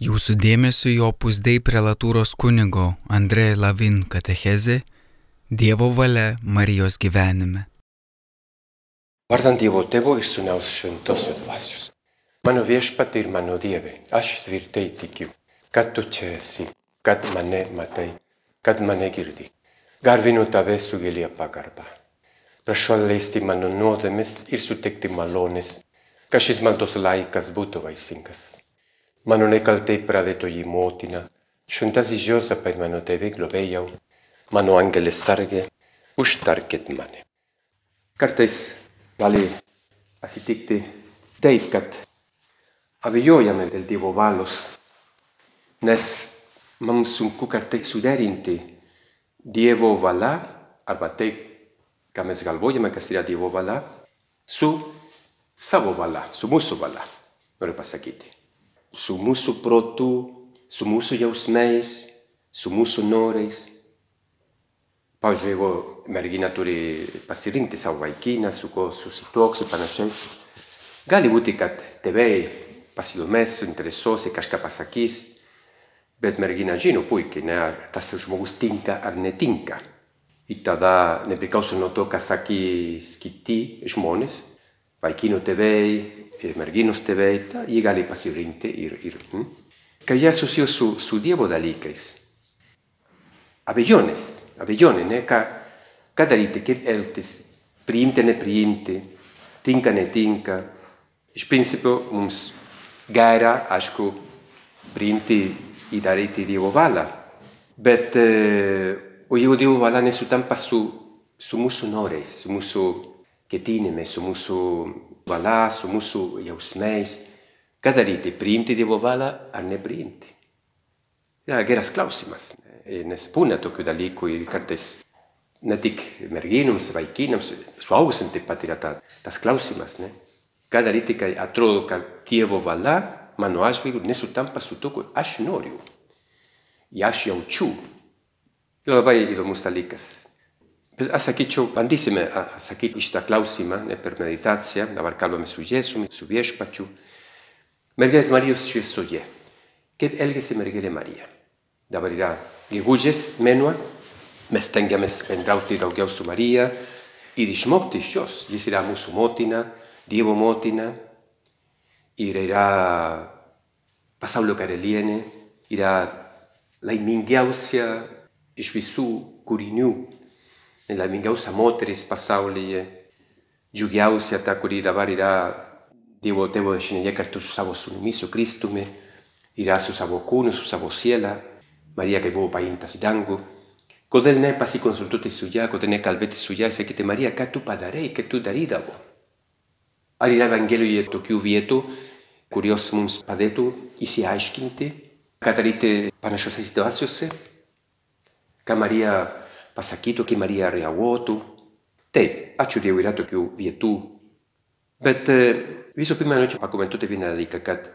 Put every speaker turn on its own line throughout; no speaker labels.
Jūsų dėmesio jo pusdei prelatūros kunigo Andrei Lavin katechezė Dievo valia Marijos gyvenime.
Vardant Dievo tėvo ir sūnaus šventosios dvasios. Mano viešpat ir mano Dieve, aš tvirtai tikiu, kad tu čia esi, kad mane matai, kad mane girdi. Garbinu tave su gilia pagarba. Prašau atleisti mano nuodėmes ir suteikti malonės, kad šis maldos laikas būtų vaisingas. Mano nekaltai pradėtoji motina, šventasis Josaphat mano tėvė globėjau, mano angelis sargė, užtarkit mane. Kartais gali atsitikti taip, kad abejojame dėl Dievo valios, nes mums sunku kartais suderinti Dievo valia arba taip, ką mes galvojame, kas yra Dievo valia, su savo valia, su mūsų valia, noriu pasakyti su mūsų protu, su mūsų jausmais, su mūsų norais. Pavyzdžiui, jeigu mergina turi pasirinkti savo vaikiną, su kuo susituoks ir panašiai, gali būti, kad tėvai pasidomės, suinteresuos ir kažką pasakys, bet mergina žino puikiai, ne, ar tas žmogus tinka ar netinka. Ir tada, nepriklauso nuo to, ką sakys kiti žmonės, vaikino tėvai, merginos tėvai, jie gali pasirinkti ir, ir hm? kad jie susijęs su, su Dievo dalykais. Abejonės, abejonė, ne? Ką, ką daryti, kaip elgtis, priimti, nepriimti, tinka, netinka. Iš principo mums gera, aišku, priimti ir daryti Dievo valią. Bet, eh, o jeigu Dievo valia nesutampa su, su mūsų norais, su mūsų ketinimais, su mūsų valia, su mūsų jausmais. Ką daryti, priimti Dievo valią ar nepriimti? Yra geras klausimas, nes būna tokių dalykų ir kartais ne tik merginoms, vaikinams, suaugusiam taip pat yra ta, tas klausimas. Ne? Ką daryti, kai atrodo, kad Dievo valia mano atžvilgiu nesutampa su to, ko aš noriu. Ir aš jaučiu. Tai labai įdomus dalykas. Aš sakyčiau, bandysime atsakyti į šitą klausimą ne, per meditaciją, dabar kalbame su Jėzumi, su viešpačiu. Mergelės Marijos šviesoje. Kaip elgėsi mergelė Marija? Dabar yra gegužės mėnuo, mes tengiamės bendrauti daugiau su Marija ir išmokti iš jos. Jis yra mūsų motina, Dievo motina ir yra pasaulio karalienė, yra laimingiausia iš visų kūrinių laimingiausia moteris pasaulyje, džiugiausia ta, kuri dabar yra Dievo tėvo dešinėje kartu su savo sūnumi, su Kristumi, yra su savo kūnu, su savo siela, Marija che buvo paimta į dangų. Kodėl nepasikonsultuoti su ją, kodėl nekalbėti su ją, sakyti, Marija, ką tu padarei, ką tu darydavo? Ar yra Evangelijoje tokių vietų, kurios mums padėtų įsiaiškinti, ką daryti panašiose situacijose? Ką Marija pasakytų, kai Marija reaguotų. Taip, ačiū Dievui yra tokių vietų. Bet visų pirma, norėčiau pakomentuoti vieną dalyką, kad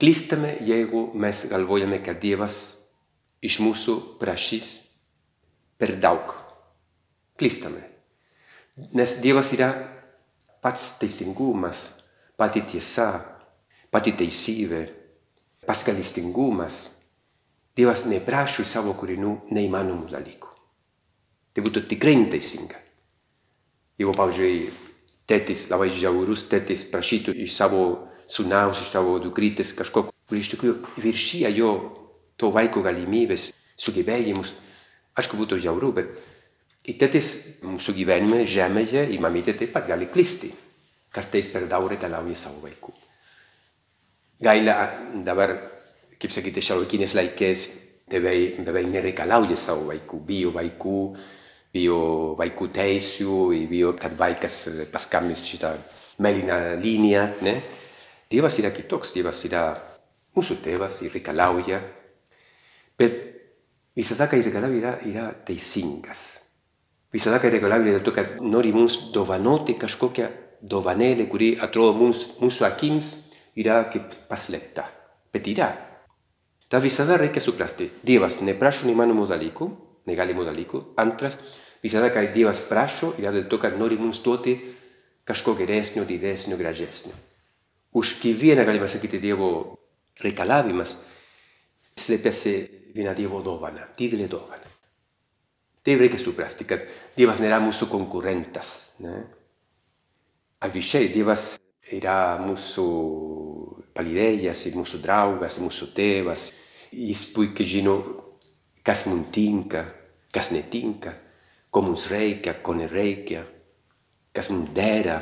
klystame, jeigu mes galvojame, kad Dievas iš mūsų prašys per daug. Klystame. Nes Dievas yra pats teisingumas, pati tiesa, pati teisybė, pats gailestingumas. Dievas neprašo iš savo kūrinių neįmanomų dalykų. Tai būtų tikrai neteisinga. Jeigu, pavyzdžiui, tėtis, labai žiaurus tėtis prašytų iš savo sūnaus, iš savo dukrytės kažko, kur iš tikrųjų viršyja jo to vaiko galimybės, sugebėjimus, aišku, būtų žiauru, bet į tėtis mūsų gyvenime žemėje, į mamytę taip pat gali klisti. Kartais per daug reikalauja savo vaikų. Gaila dabar kaip sakyti, šiuolaikinės laikės tėvai beveik nereikalauja savo vaikų, bijo vaikų, bijo vaikų teisių, bijo, kad vaikas paskambins šitą mėlyną liniją. Ne? Dievas yra kitoks, Dievas yra mūsų tėvas ir reikalauja, bet visada, kai reikalauja, yra, yra teisingas. Visada, kai reikalauja dėl to, kad nori mums dovanoti kažkokią dovanėlę, kuri atrodo mums, mūsų akims yra kaip paslėpta, bet yra. Ta visada reikia suprasti. Dievas neprašo neįmanomų dalykų, negalimų dalykų. Antras, visada, kai Dievas prašo, yra dėl to, kad nori mums duoti kažko geresnio, didesnio, gražesnio. Už kiekvieną galima sakyti Dievo reikalavimas slėpėsi viena Dievo dovana, didelė dovana. Tai reikia suprasti, kad Dievas nėra mūsų konkurentas. Ne? Atvirkščiai, Dievas yra mūsų palydėjas, mūsų draugas, mūsų tėvas. Jis puikiai žino, kas mums tinka, kas netinka, ko mums reikia, ko nereikia, kas mums dera,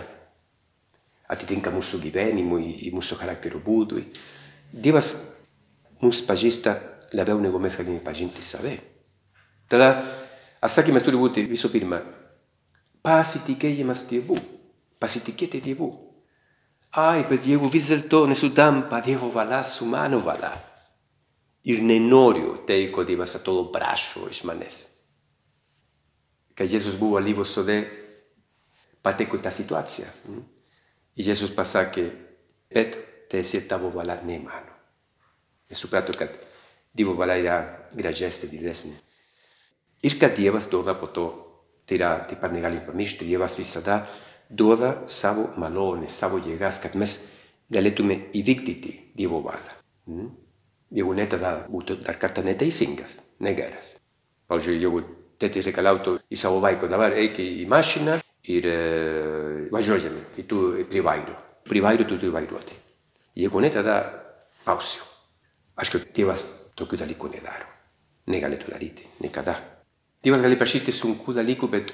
atitinka mūsų gyvenimui, mūsų charakterio būdui. Dievas mums pažįsta labiau negu mes galime pažinti save. Tada atsakymas turi būti visų pirma pasitikėjimas Dievu, pasitikėti Dievu. Ai, bet jeigu vis dėlto nesutampa Dievo valia su mano valia ir nenoriu tai, ko Dievas a todo braccio iš manęs. Kai Jėzus buvo alyvos sode, pateko tą situaciją. Ir Jėzus pasakė, bet teesie tavo valia, ne mano. E suprato kad Dievo valia yra gražesnė, didesnė. Ir kad Dievas duoda po to, tai yra, taip pat negalim pamiršti, Dievas visada duoda savo malonę, savo jėgas, kad mes galėtume įvykdyti Dievo valią. Mm? Jeigu ne, tada būtų dar kartą neteisingas, negeras. Pavyzdžiui, jeigu tėtis reikalautų į savo vaiką, dabar eik į mašiną ir e, važiuojame, ir tu prie vairo. Prie vairo tu turi vairuoti. Jeigu ne, tada pausiu. Aišku, Dievas tokių dalykų nedaro. Negalėtų daryti, niekada. Dievas gali prašyti sunkių dalykų, bet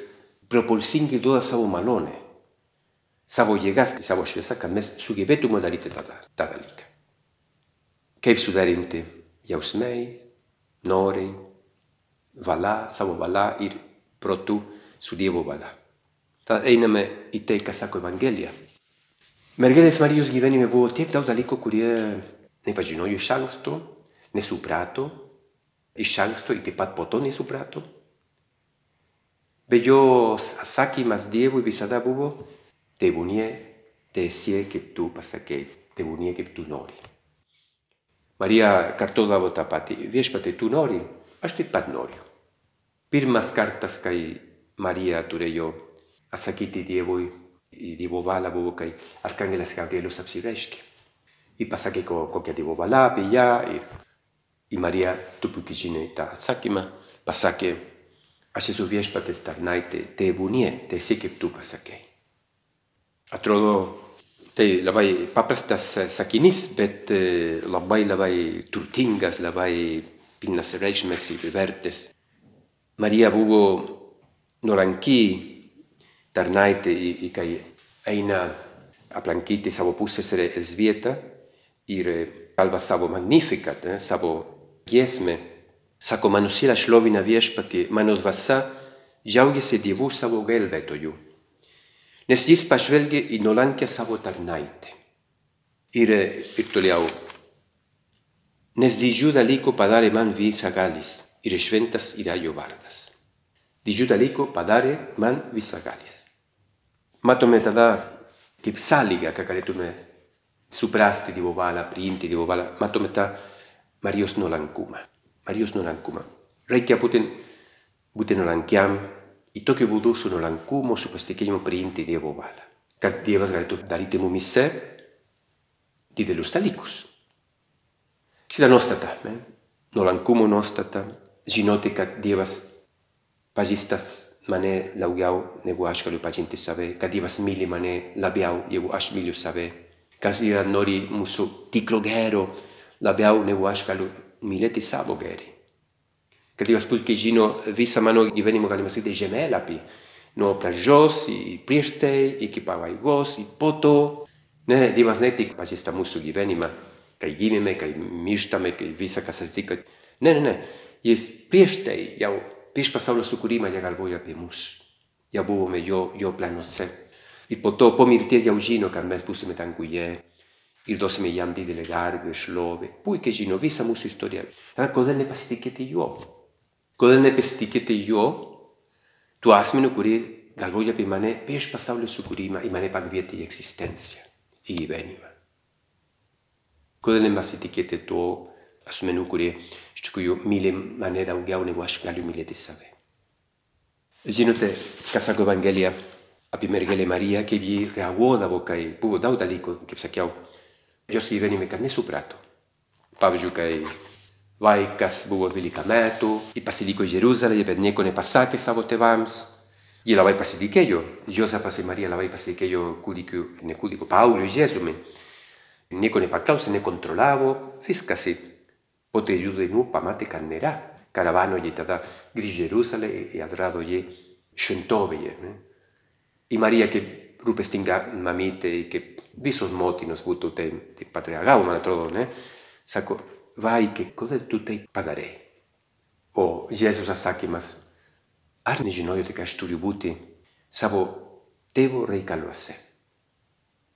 propulsingai duoda savo malonę savo jėgas, savo šviesą, kad mes sugebėtume daryti tą, tą dalyką. Kaip sudarinti jausmai, norai, valia, savo valia ir protų su Dievo valia. Tad einame į tai, ką sako Evangelija. Mergelės Marijos gyvenime buvo tiek daug dalykų, kurie nepažinojo iš anksto, nesuprato, iš anksto ir taip pat po to nesuprato. Bet jos atsakymas Dievui visada buvo tebūnie teesie kaip tu pasakei, tebūnie kaip tu nori. Marija kartodavo tą patį, viešpatai tu nori, aš taip pat noriu. Pirmas kartas, kai Marija turėjo atsakyti Dievui, į Dievo valią buvo, kai Arkangelas Gabrielis apsireiškė. Ir pasakė kokia Dievo valia apie ją ir, ir Marija, tu puikiai žinai tą atsakymą, pasakė, aš esu viešpatės tarnaitė, tebūnie, teesie kaip tu pasakei. Atrodo, tai labai paprastas sakinys, bet labai labai turtingas, labai pilnas reikšmės ir vertės. Marija buvo nuolanki tarnaitė, kai eina aplankyti savo pusseserę Elzbietą ir kalba savo magnificat, eh, savo giesmę. Sako, mano siela šlovina viešpatį, mano dvasia džiaugiasi Dievu savo gelbėtoju nes jis pažvelgė į nuolankę savo tarnaitę. Ir, ir toliau, nes didžių dalykų padarė man visagalis ir šventas yra jo vardas. Didžių dalykų padarė man visagalis. Matome tada kaip sąlygą, kad galėtume suprasti Dievo valią, priimti Dievo valią, matome tą Marijos nuolankumą. Marijos nuolankumą. Reikia būtent būti nuolankiam I tokiu būdu su nuolankumu, su pasitikėjimu priimti Dievo valią. Kad Dievas galėtų daryti mumise didelius dalykus. Šitą nuostatą, ne? nuolankumo nuostatą, žinoti, kad Dievas pažįstas mane daugiau negu aš galiu pažinti save, kad Dievas myli mane labiau negu aš myliu save, kad Dievas nori mūsų tikro gero labiau negu aš galiu mylėti savo geri. Kad Dievas puikiai žino visą mano gyvenimo, galima sakyti, žemėlapį. Nuo pradžios į prieš tai, iki pabaigos, į po to. Ne, Dievas ne tik pažįsta mūsų gyvenimą, kai gimėme, kai mirštame, kai visa kas atsitinka. Ne, ne, ne. Jis prieš tai, jau prieš pasaulio sukūrimą, jau galvoja apie mus. Jau buvome jo, jo planuose. Ir po to, po mirties jau žino, kad mes būsime danguje. Ir duosime jam didelę garbę, šlovę. Puikiai žino visą mūsų istoriją. Kodėl nepasitikėti juo? Kodėl nepasitikėte juo, tuo asmeniu, kurį galvoja apie mane prieš pasaulio sukūrimą ir mane pakvietė į egzistenciją, į gyvenimą. Kodėl nepasitikėte tuo asmeniu, kurie iš tikrųjų myli mane daugiau negu aš galiu mylėti save. Žinote, ką sako Evangelija apie mergelę Mariją, kaip ji reaguodavo, kai buvo daug dalykų, kaip sakiau, jos gyvenime, kad nesuprato. pavyzdžiui, kai vaikas buvo 12 metų, jį pasiliko Jeruzalėje, bet nieko nepasakė savo tėvams. Jie labai pasitikėjo, Jozapas ir Marija labai pasitikėjo kūdikiu, ne kūdikiu, Pauliu, Jėzumi. Nieko nepaklausė, nekontrolavo, viskas. Po trijų dienų pamatė, kad nėra. Karavano jie tada grįžė Jeruzalę ir atrado jį šventovėje. Ne? Ir Marija, kaip rūpestinga mamytė, kaip visos motinos būtų taip, taip patriargal, man atrodo, ne? sako, vai, che cosa tu tai padarei? O Jėzus atsakymas, ar nežinojote, kad aš turiu būti savo tėvo reikaluose?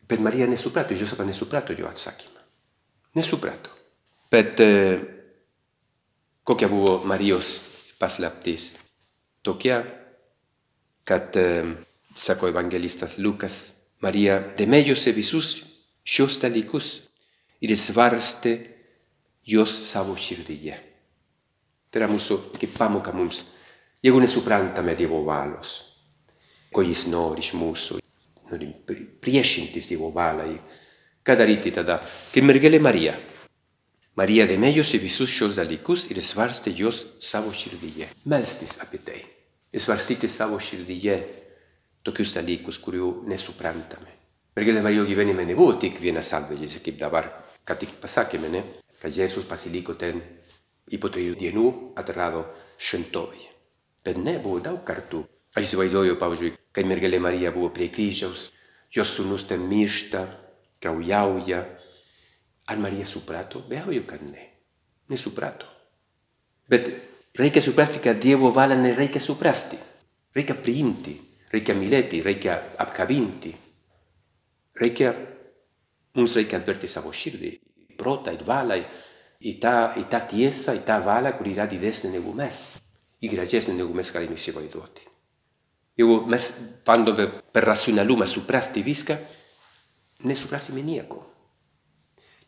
Bet Marija nesuprato, Jozapas nesuprato jo atsakymą. Nesuprato. Bet eh, kokia buvo Marijos paslaptis? Tokia, kad, eh, sako evangelistas Lukas, Marija demėjosi visus šios dalykus ir svarstė jos savo širdyje. Tai yra mūsų kaip pamoka mums. Jeigu nesuprantame Dievo valios, ko jis nori iš mūsų, nori priešintis Dievo valiai, ką daryti tada? Kaip mergelė Marija. Marija dėmėjosi visus šios dalykus ir svarstė jos savo širdyje. Melstis apie tai. Svarstyti savo širdyje tokius dalykus, kurių nesuprantame. Mergelė Marija gyvenime nebuvo tik viena salvė, kaip dabar, ką tik pasakėme, ne? Kad Jėzus pasiliko ten į po trijų dienų atrado šventovėje. Bet ne, buvo daug kartų. Aš įsivaizduoju, pavyzdžiui, kai mergelė Marija buvo prie kryžiaus, jos sūnus ten miršta, kraujauja. Ar Marija suprato? Be abejo, kad ne. Nesuprato. Bet reikia suprasti, kad Dievo valią nereikia suprasti. Reikia priimti, reikia mylėti, reikia apkabinti. Reikia, mums reikia atverti savo širdį protą ir valią, į tą, į tą tiesą, į tą valią, kuri yra didesnė negu mes. Ir gražesnė negu mes galime įsivaizduoti. Jeigu mes bandome per racionalumą suprasti viską, nesuprasime nieko.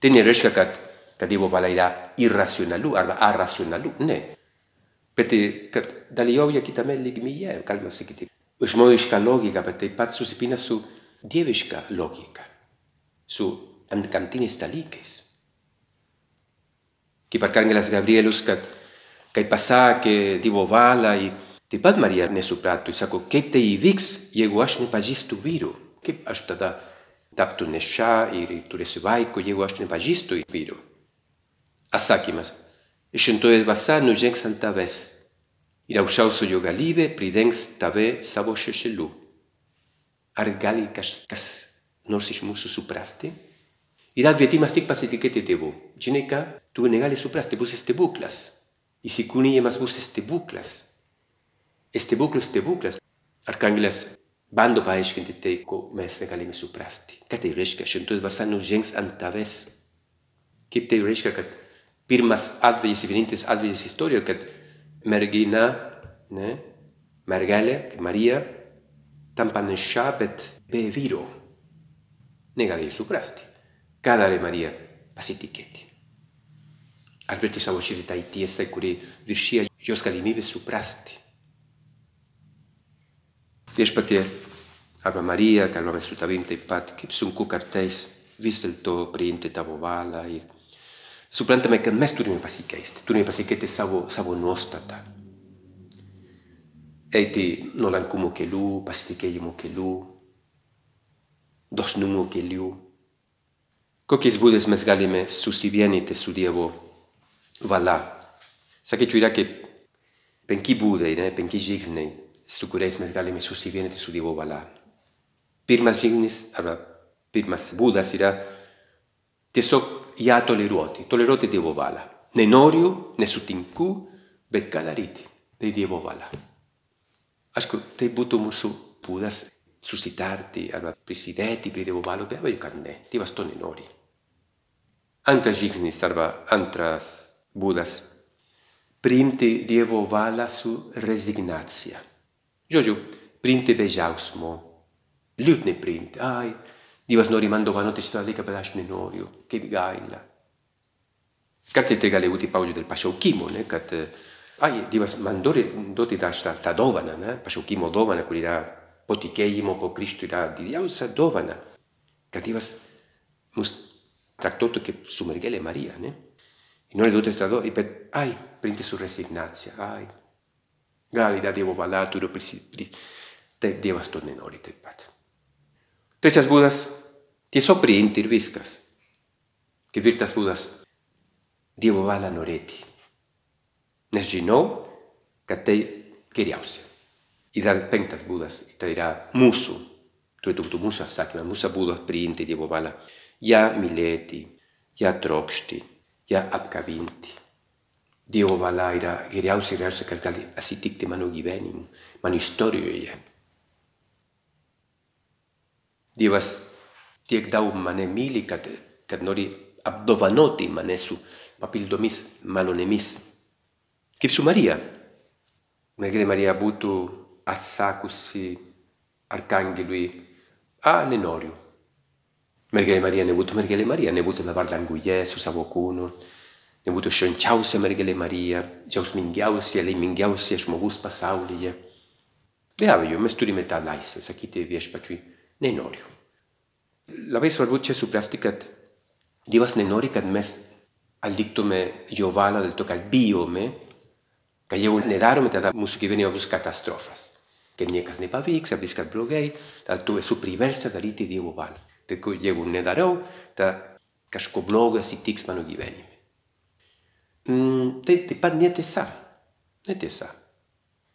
Tai nereiškia, kad, kad Dievo valia yra irracionalu arba arracionalu. Ne. Bet kad dalyvauja kitame lygmenyje, galima sakyti. Žmogiška logika, bet taip pat susipina su dieviška logika, su antgamtiniais dalykais. Kaip arkangelas Gabrielius, kad kai pasakė Dievo valią, taip pat Marija nesuprato. Jis sako, kaip tai įvyks, jeigu aš nepažįstu vyrų? Kaip aš tada taptų nešia ir turėsiu vaiko, jeigu aš nepažįstu vyrų? Atsakymas. Šventoji dvasia nužengs ant tavęs ir aukščiausiojo galybė pridengs tave savo šešėliu. Ar gali kažkas nors iš mūsų suprasti? Yra kvietimas tik pasitikėti Dievu. Žinai ką, tu negali suprasti, bus stebuklas. Įsikūnijimas bus stebuklas. Stebuklų stebuklas. Arkangelas bando paaiškinti tai, ko mes negalime suprasti. Ką tai reiškia? Šventoji dvasia nužengs ant tavęs. Kaip tai reiškia, kad pirmas atvejis, vienintelis atvejis istorijoje, kad mergina, ne, mergelė, Marija, tampa nešia, bet be vyro. Negalėjai suprasti. Cadere Maria pasitikėti. Atverti savo širdį tai tiesai, kuri viršyja jos galimybės suprasti. Viešpatie arba Marija, kalbame su tavim taip pat, kaip sunku kartais vis dėlto priimti tavo valią ir suprantame, kad mes turime pasikeisti, turime pasikeisti savo, savo nuostatą. Eiti nuolankumo kelių, pasitikėjimo kelių, dosnumo kelių. Kokiais būdais mes galime susivienyti su Dievo valia? Sakyčiau, yra kaip penki būdai, ne, penki žingsniai, su kuriais mes galime susivienyti su Dievo valia. Pirmas žingsnis arba pirmas būdas yra tiesiog ją toleruoti, toleruoti Dievo valią. Nenoriu, nesutinku, bet ką daryti? Tai Dievo valia. Aišku, tai būtų mūsų būdas suscitarti arba prisidėti prie Dievo valios, be abejo, kad ne. Dievas to nenori. Antras žingsnis arba antras būdas - priimti Dievo valią su rezignacija. Žodžiu, priimti be džiaugsmo, liūdnai priimti. Ai, Dievas nori man dovanoti šitą dalyką, bet aš nenoriu, kaip gaila. Kartais tai gali būti pavyzdžiui dėl pašaukimo, ne, kad ai, Dievas man dori duoti tą, tą dovaną, ne, pašaukimo dovaną, kur yra po tikėjimo, po Kristų yra didžiausia dovana. Kad Dievas mus traktuotų kaip su mergelė Marija. Ne? I nori tutte stato, e per, ai, prende su resignazia, ai. Gali da Dievo valaturo, te Dievo sto nenori te pat. Trećas budas, ti so priintir viskas. Che virtas budas, Dievo vala noreti. Nes ginou, ka te kiriausia. I dar penktas budas, i te dirà musu, tu tu tu musa sakma, musa budas priinti Dievo vala. Ja mileti, ja trokšti, ja apkavinti. Dievo vala ira kiriausia reausia kasgali asitikti manu givenim, manu istorioje. Dievas tiek daug mane myli, kad, kad nori apdovanoti mane su papildomis malonėmis. Kaip su Marija. Mergelė Marija būtų atsakusi arkangelui, a, nenoriu. Mergelė Marija nebūtų Mergelė Marija, nebūtų dabar danguje su savo kūnu, nebūtų švenčiausia Mergelė Marija, džiausmingiausia, laimingiausia žmogus pasaulyje. Be abejo, mes turime tą laisvę sakyti viešpačiui, nenoriu. Labai svarbu čia suprasti, kad Dievas nenori, kad mes atliktume jo valią dėl to, kad bijome, kad jeigu nedarome, tada mūsų gyvenime bus katastrofas. Kad niekas nepavyks, ar viskas blogai, tada tu esi priversta daryti Dievo valią. Tai jeigu nedarau, tada kažko blogo atsitiks mano gyvenime. Mm, tai taip pat netiesa. Netiesa.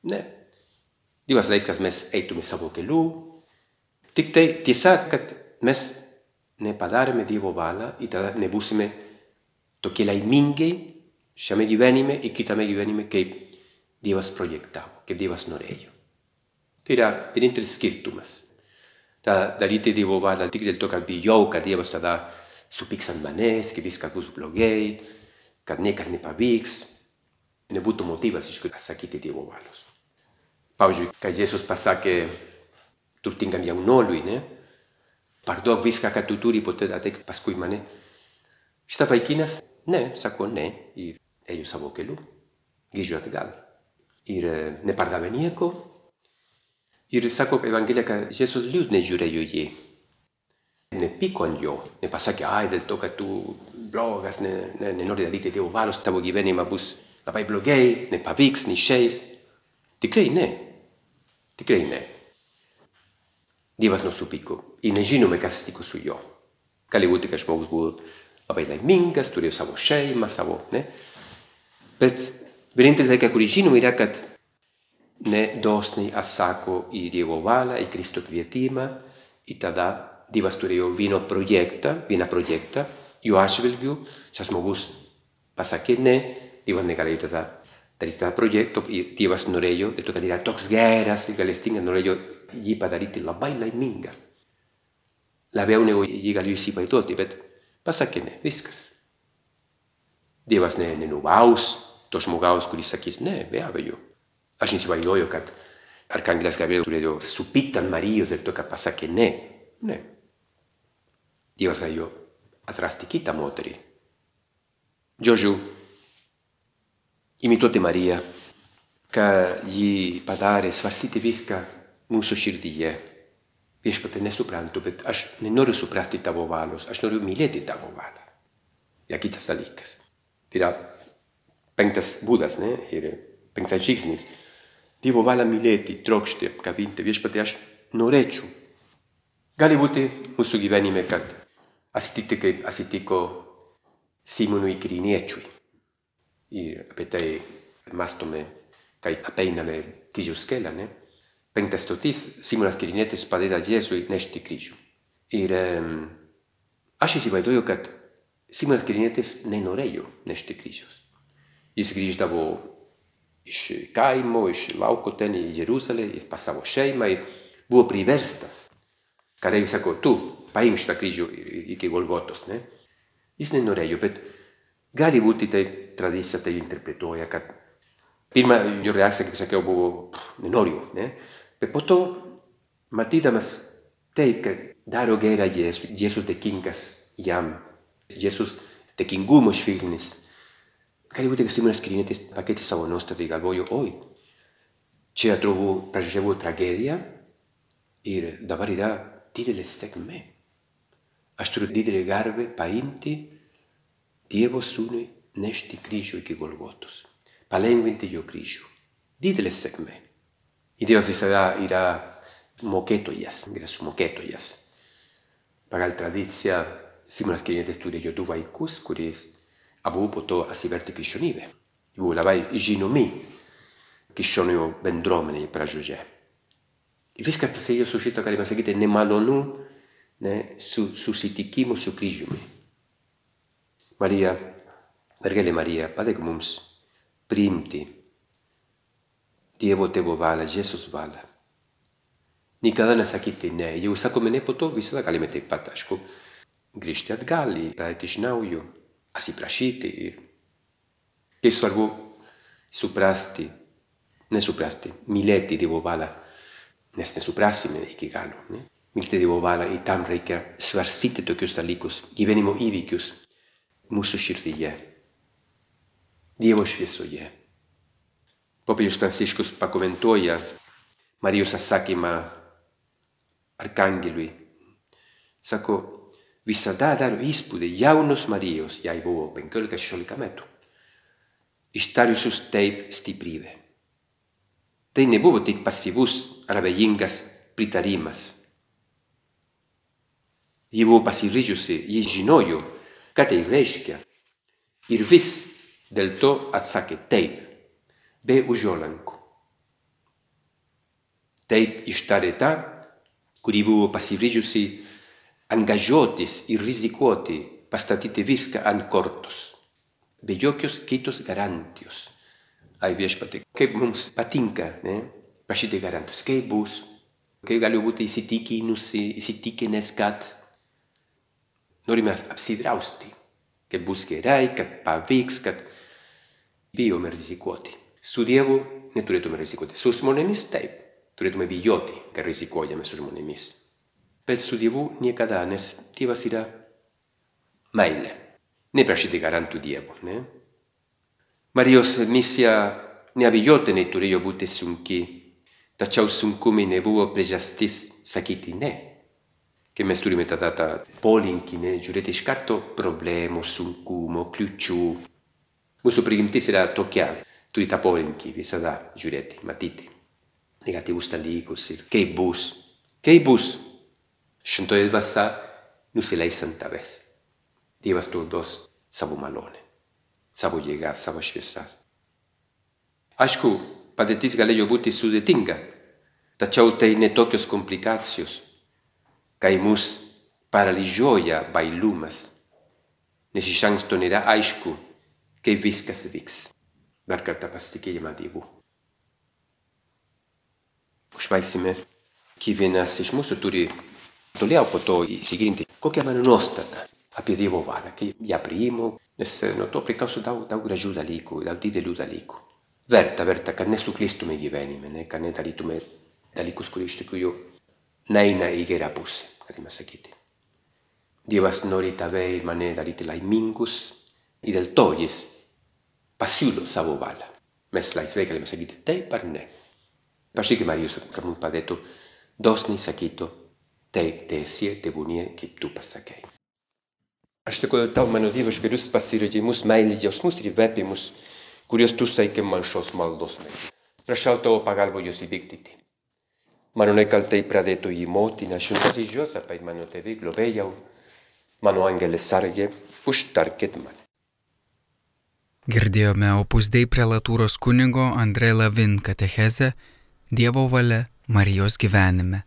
Ne. Dievas leis, kad mes eitume savo keliu. Tik tai tiesa, kad mes nepadarėme Dievo valią ir tada nebūsime tokie laimingi šiame gyvenime ir kitame gyvenime, kaip Dievas projektavo, kaip Dievas norėjo. Yra vienintelis skirtumas. Ta daryti Dievo valią tik dėl to, kad bijau, kad Dievas tada supyks ant manęs, kad viskas bus blogai, kad niekas nepavyks. Nebūtų motyvas iš kur atsakyti Dievo valios. Pavyzdžiui, kai Jėzus pasakė turtingam jaunuoliui, ne? Parduok viską, ką tu turi, po to ateik paskui mane. Šitas vaikinas Ne, sako ne ir ėjo savo keliu, grįžo atgal. Ir nepardavė nieko. Ir sako Evangelija, kad Jėzus liūdnai žiūrėjo jį. Nepyko ant jo, nepasakė, ai, dėl to, kad tu blogas, ne, ne, nenori daryti Dievo valios, tavo gyvenimą bus labai blogai, nepavyks, neišeis. Tikrai ne. Tikrai ne. Dievas nesupyko. Ir nežinome, kas atsitiko su juo. Gali būti, kad žmogus buvo labai laimingas, turėjo savo šeimą, savo, ne? Bet vienintelis dalykas, kurį žinom, yra, kad nedosniai atsako į Dievo valią, į Kristų kvietimą, ir tada Dievas turėjo vieną projektą, vieną projektą, jo atžvilgiu, šis žmogus pasakė ne, Dievas negalėjo tada daryti tą projektą, ir Dievas norėjo, dėl to, kad yra toks geras ir galestingas, norėjo jį padaryti labai laimingą. Labiau negu jį galėjo įsivaizduoti, bet Pasakė ne, viskas. Dievas ne, nenubaus to žmogaus, kuris sakys, ne, be abejo. Aš neįsivaizduoju, kad Arkangelas Gabriel turėjo supykti ant Marijos dėl to, kad pasakė ne. Ne. Dievas galėjo atrasti kitą moterį. Žodžiu, imituoti Mariją, kad ji padarė svarstyti viską mūsų širdyje viešpatė nesuprantu, bet aš nenoriu suprasti tavo valios, aš noriu mylėti tavo valią. Ja kitas dalykas. Tai yra penktas būdas, ne? Ir penktas žingsnis. Dievo valią mylėti, trokšti, apkabinti, viešpatė aš norėčiau. Gali būti mūsų gyvenime, kad atsitikti kaip atsitiko Simonui Kiriniečiui. Ir apie tai mąstome, kai apeiname kryžiaus kelią, ne? penktas stotis Simonas Kirinietis padeda Jėzui nešti kryžių. Ir um, aš įsivaizduoju, kad Simonas Kirinietis nenorėjo nešti kryžius. Jis grįždavo iš kaimo, iš lauko ten į Jeruzalę, pas savo šeimą ir buvo priverstas. Kareivis sako, tu paimk šitą kryžių iki Golgotos. Ne? Jis nenorėjo, bet gali būti tai tradicija tai interpretuoja, kad pirma jo reakcija, kaip sakiau, buvo, nenoriu. Ne? Bet po to, matydamas tai, kad daro gerą Jėzus, Jėzus dėkingas jam, Jėzus dėkingumo švilnis, gali būti, kad Simonas Kirinietis pakeitė savo nuostatą ir galvojo, oi, čia atrodo pražiavo tragediją ir dabar yra didelė sėkmė. Aš turiu didelį garbę paimti Dievo sūnui nešti kryžių iki Golgotos, palengvinti jo kryžių. Didelė sėkmė. Ir Dievas visada yra mokėtojas, yra sumokėtojas. Pagal tradiciją Simonas Kirėtis turėjo du vaikus, kuris abu po to atsivertė krikščionybę. Buvo labai žinomi krikščionių bendruomenėje pradžioje. Ir viskas prasidėjo su šito, galima sakyti, nemalonu ne, su, susitikimu su kryžiumi. Marija, mergelė Marija, padėk mums priimti Dievo tėvo valią, Jėzus valią. Niekada nesakyti ne. Jau sakome ne po to, visada galime taip pat, aišku, grįžti atgal, pradėti iš naujo, atsiprašyti. Ir kai svarbu suprasti, nesuprasti, mylėti Dievo valią, nes nesuprasime iki galo. Ne? Mylėti Dievo valią ir tam reikia svarstyti tokius dalykus, gyvenimo įvykius mūsų širdyje, Dievo šviesoje. Popiežius Pranciškus pakomentuoja Marijos atsakymą arkangelui. Sako, visada daro įspūdį jaunos Marijos, jai buvo 15-16 metų, ištariusius taip stiprybę. Tai nebuvo tik pasyvus ar abejingas pritarimas. Ji buvo pasiryžusi, ji žinojo, ką tai reiškia. Ir vis dėl to atsakė taip be užuolankų. Taip ištarė ta, kuri buvo pasiryžusi angažuotis ir rizikuoti, pastatyti viską ant kortos, be jokios kitos garantijos. Ai viešpatė, kaip mums patinka ne? prašyti garantijos, kaip bus, kaip galiu būti įsitikinusi, įsitikinęs, kad norime apsidrausti, kad bus gerai, kad pavyks, kad bijome rizikuoti. Su Dievu neturėtume rizikuoti. Su žmonėmis taip, turėtume bijoti, kad rizikuojame su žmonėmis. predstudijeval nekaj danes, tega si da maile. Ne vprašajte ga rantu dievo, ne? Marios misja ne abi jotene turejo bute sunki, ta čau sunkumi ne buvo prejastis sakiti, ne. Che mi studio metadata polinchine, giurete scarto, problemo, suncumo, cliucciu. Muso prigimti se la tocchia, tu di tapolinchi, vi sa da, giurete, matiti. Negati busta lì, così. Che bus? Che bus? Šventoji dvasia nusileis ant tavęs. Dievas tau duos savo malonę, savo jėgą, savo šviesą. Aišku, padėtis galėjo būti sudėtinga, tačiau tai netokios komplikacijos, kai mus paralyžiuoja bailumas, nes iš anksto nėra aišku, kaip viskas vyks dar kartą pasitikėjimą Dievu. Užbaisime, kiekvienas iš mūsų turi toliau po to įsigilinti, kokia mano nuostata apie Dievo valią, kai ją priimu, nes nuo to priklauso daug, daug gražių dalykų, daug didelių dalykų. Verta, verta, kad nesuklystume gyvenime, ne? kad nedarytume dalykus, kurie iš tikrųjų neina į gerą pusę, galime sakyti. Dievas nori tave ir mane daryti laimingus ir dėl to jis pasiūlo savo valią. Mes laisvai galime sakyti taip ar ne. Prašykime Marijos, kad mums padėtų dosniai sakytų taip, tiesie, tebūnie, kaip tu pasakei. Aš dėkoju tau, mano Dievas, už gerus pasirėdimus, meilį jausmus ir įvepimus, kuriuos tu saikė man šios maldos. Prašau tavo pagalbą juos įvykdyti. Mano nekaltai pradėtų į motiną, šventasis Juozapai, mano tėvai, globėjau, mano angelis sargė, užtarkit mane.
Girdėjome opus dei prelatūros kunigo Andrei Lavin katechezę Dievo valia Marijos gyvenime.